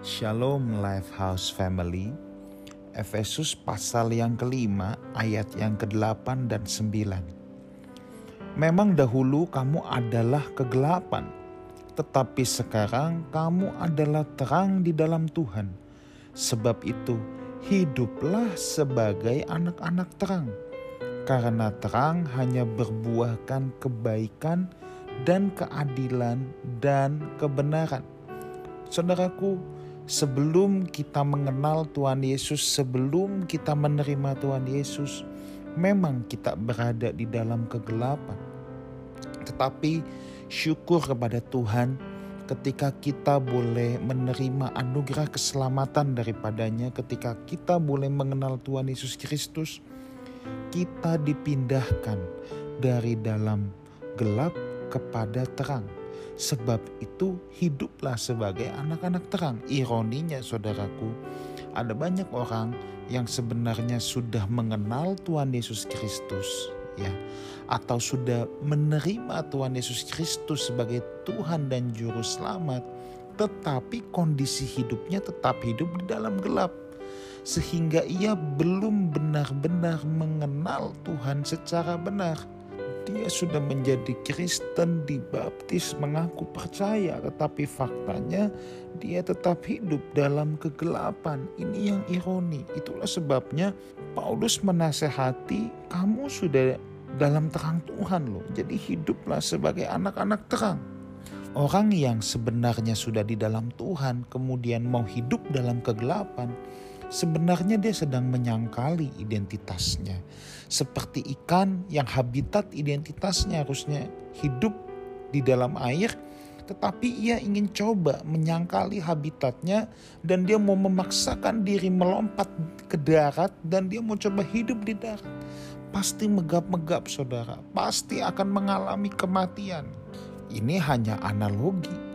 Shalom Lifehouse Family Efesus pasal yang kelima ayat yang ke-8 dan 9 Memang dahulu kamu adalah kegelapan Tetapi sekarang kamu adalah terang di dalam Tuhan. Sebab itu hiduplah sebagai anak-anak terang Karena terang hanya berbuahkan kebaikan dan keadilan dan kebenaran. Saudaraku, sebelum kita mengenal Tuhan Yesus, sebelum kita menerima Tuhan Yesus, memang kita berada di dalam kegelapan. Tetapi syukur kepada Tuhan ketika kita boleh menerima anugerah keselamatan daripadanya, ketika kita boleh mengenal Tuhan Yesus Kristus, kita dipindahkan dari dalam gelap kepada terang Sebab itu hiduplah sebagai anak-anak terang. Ironinya saudaraku, ada banyak orang yang sebenarnya sudah mengenal Tuhan Yesus Kristus ya atau sudah menerima Tuhan Yesus Kristus sebagai Tuhan dan juru selamat tetapi kondisi hidupnya tetap hidup di dalam gelap sehingga ia belum benar-benar mengenal Tuhan secara benar dia sudah menjadi Kristen, dibaptis, mengaku percaya, tetapi faktanya dia tetap hidup dalam kegelapan. Ini yang ironi. Itulah sebabnya Paulus menasehati kamu sudah dalam terang Tuhan loh. Jadi hiduplah sebagai anak-anak terang. Orang yang sebenarnya sudah di dalam Tuhan kemudian mau hidup dalam kegelapan, sebenarnya dia sedang menyangkali identitasnya. Seperti ikan yang habitat identitasnya harusnya hidup di dalam air, tetapi ia ingin coba menyangkali habitatnya dan dia mau memaksakan diri melompat ke darat dan dia mau coba hidup di darat. Pasti megap-megap saudara, pasti akan mengalami kematian. Ini hanya analogi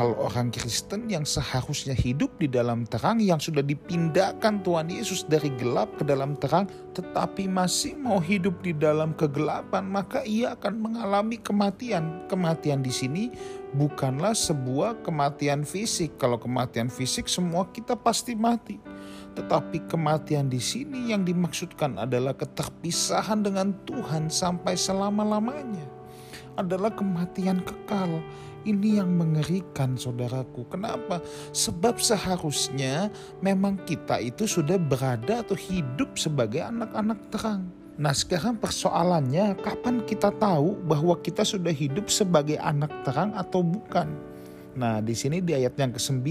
kalau orang Kristen yang seharusnya hidup di dalam terang yang sudah dipindahkan Tuhan Yesus dari gelap ke dalam terang tetapi masih mau hidup di dalam kegelapan maka ia akan mengalami kematian. Kematian di sini bukanlah sebuah kematian fisik. Kalau kematian fisik semua kita pasti mati. Tetapi kematian di sini yang dimaksudkan adalah keterpisahan dengan Tuhan sampai selama-lamanya. Adalah kematian kekal ini yang mengerikan saudaraku. Kenapa? Sebab seharusnya memang kita itu sudah berada atau hidup sebagai anak-anak terang. Nah sekarang persoalannya kapan kita tahu bahwa kita sudah hidup sebagai anak terang atau bukan? Nah di sini di ayat yang ke-9.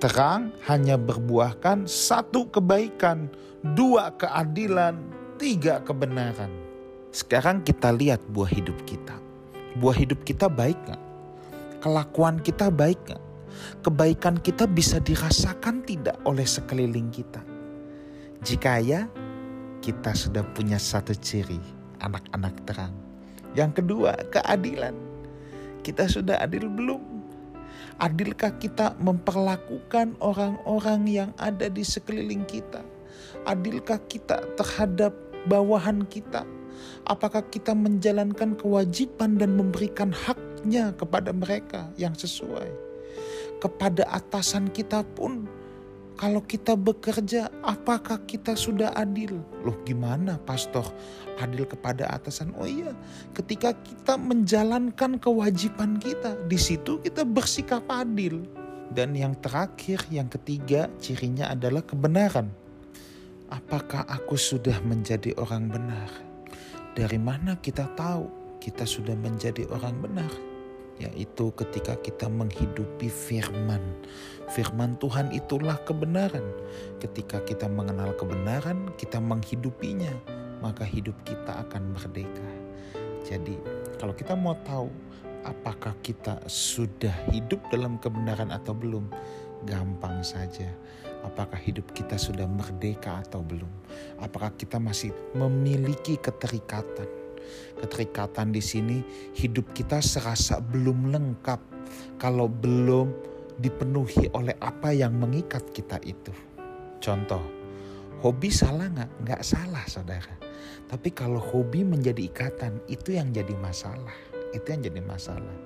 Terang hanya berbuahkan satu kebaikan, dua keadilan, tiga kebenaran. Sekarang kita lihat buah hidup kita. Buah hidup kita baik gak? kelakuan kita baik gak? Kebaikan kita bisa dirasakan tidak oleh sekeliling kita? Jika ya, kita sudah punya satu ciri, anak-anak terang. Yang kedua, keadilan. Kita sudah adil belum? Adilkah kita memperlakukan orang-orang yang ada di sekeliling kita? Adilkah kita terhadap bawahan kita? Apakah kita menjalankan kewajiban dan memberikan haknya kepada mereka yang sesuai? Kepada atasan kita pun, kalau kita bekerja, apakah kita sudah adil? Loh, gimana, Pastor? Adil kepada atasan? Oh iya, ketika kita menjalankan kewajiban kita, di situ kita bersikap adil. Dan yang terakhir, yang ketiga, cirinya adalah kebenaran. Apakah aku sudah menjadi orang benar? Dari mana kita tahu kita sudah menjadi orang benar? Yaitu ketika kita menghidupi firman. Firman Tuhan itulah kebenaran. Ketika kita mengenal kebenaran, kita menghidupinya, maka hidup kita akan merdeka. Jadi, kalau kita mau tahu apakah kita sudah hidup dalam kebenaran atau belum, gampang saja apakah hidup kita sudah merdeka atau belum. Apakah kita masih memiliki keterikatan. Keterikatan di sini hidup kita serasa belum lengkap kalau belum dipenuhi oleh apa yang mengikat kita itu. Contoh, hobi salah nggak? Nggak salah saudara. Tapi kalau hobi menjadi ikatan itu yang jadi masalah. Itu yang jadi masalah.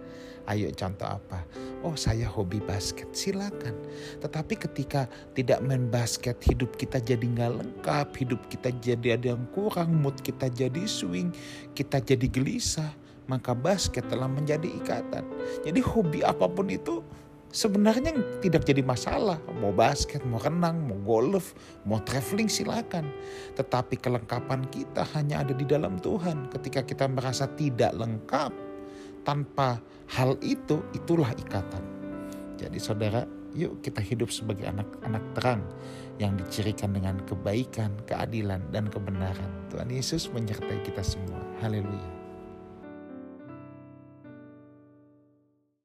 Ayo contoh apa? Oh saya hobi basket, silakan. Tetapi ketika tidak main basket, hidup kita jadi nggak lengkap, hidup kita jadi ada yang kurang, mood kita jadi swing, kita jadi gelisah, maka basket telah menjadi ikatan. Jadi hobi apa pun itu sebenarnya tidak jadi masalah. Mau basket, mau renang, mau golf, mau traveling silakan. Tetapi kelengkapan kita hanya ada di dalam Tuhan. Ketika kita merasa tidak lengkap tanpa hal itu, itulah ikatan. Jadi saudara, yuk kita hidup sebagai anak-anak terang yang dicirikan dengan kebaikan, keadilan, dan kebenaran. Tuhan Yesus menyertai kita semua. Haleluya.